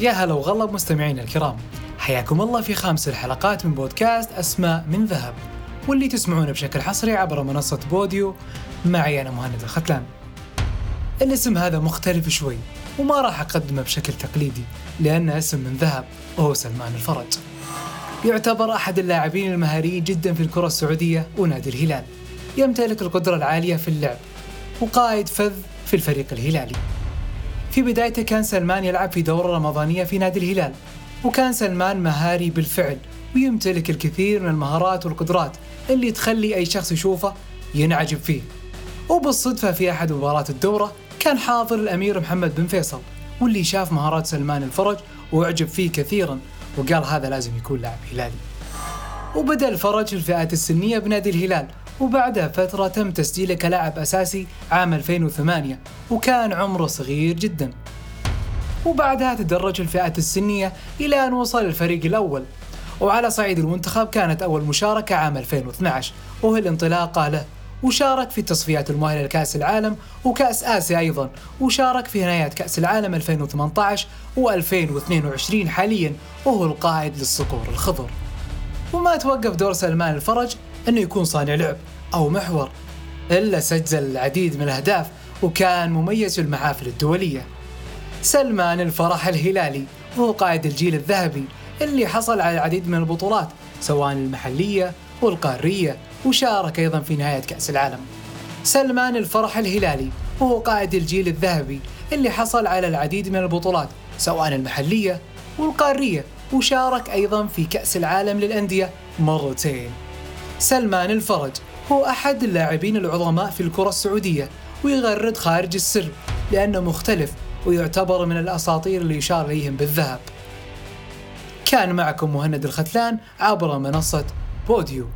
يا هلا وغلا بمستمعينا الكرام. حياكم الله في خامس الحلقات من بودكاست أسماء من ذهب واللي تسمعونه بشكل حصري عبر منصة بوديو. معي أنا مهند الختلان. الاسم هذا مختلف شوي وما راح أقدمه بشكل تقليدي لأنه اسم من ذهب وهو سلمان الفرج. يعتبر أحد اللاعبين المهاريين جدا في الكرة السعودية ونادي الهلال. يمتلك القدرة العالية في اللعب وقائد فذ في الفريق الهلالي. في بدايته كان سلمان يلعب في دورة رمضانية في نادي الهلال وكان سلمان مهاري بالفعل ويمتلك الكثير من المهارات والقدرات اللي تخلي أي شخص يشوفه ينعجب فيه. وبالصدفة في أحد مباريات الدورة كان حاضر الأمير محمد بن فيصل واللي شاف مهارات سلمان الفرج وأعجب فيه كثيرا وقال هذا لازم يكون لاعب هلالي. وبدأ الفرج في الفئات السنية بنادي الهلال وبعدها فترة تم تسجيله كلاعب أساسي عام 2008 وكان عمره صغير جدا. وبعدها تدرج الفئات السنية إلى أن وصل الفريق الأول. وعلى صعيد المنتخب كانت أول مشاركة عام 2012 وهي الانطلاقة له. وشارك في التصفيات المؤهلة لكأس العالم وكأس آسيا أيضا وشارك في نهايات كأس العالم 2018 و2022 حاليا وهو القائد للصقور الخضر. وما توقف دور سلمان الفرج أنه يكون صانع لعب أو محور إلا سجل العديد من الأهداف وكان مميز في المحافل الدولية. سلمان الفرح الهلالي هو قائد الجيل الذهبي اللي حصل على العديد من البطولات سواء المحلية والقارية وشارك أيضا في نهاية كأس العالم. سلمان الفرح الهلالي وهو قائد الجيل الذهبي اللي حصل على العديد من البطولات سواء المحلية والقارية وشارك أيضا في كأس العالم للأندية مرتين. سلمان الفرج هو أحد اللاعبين العظماء في الكرة السعودية ويغرد خارج السر لأنه مختلف ويعتبر من الأساطير اللي يشار إليهم بالذهب. كان معكم مهند الختلان عبر منصة بوديو.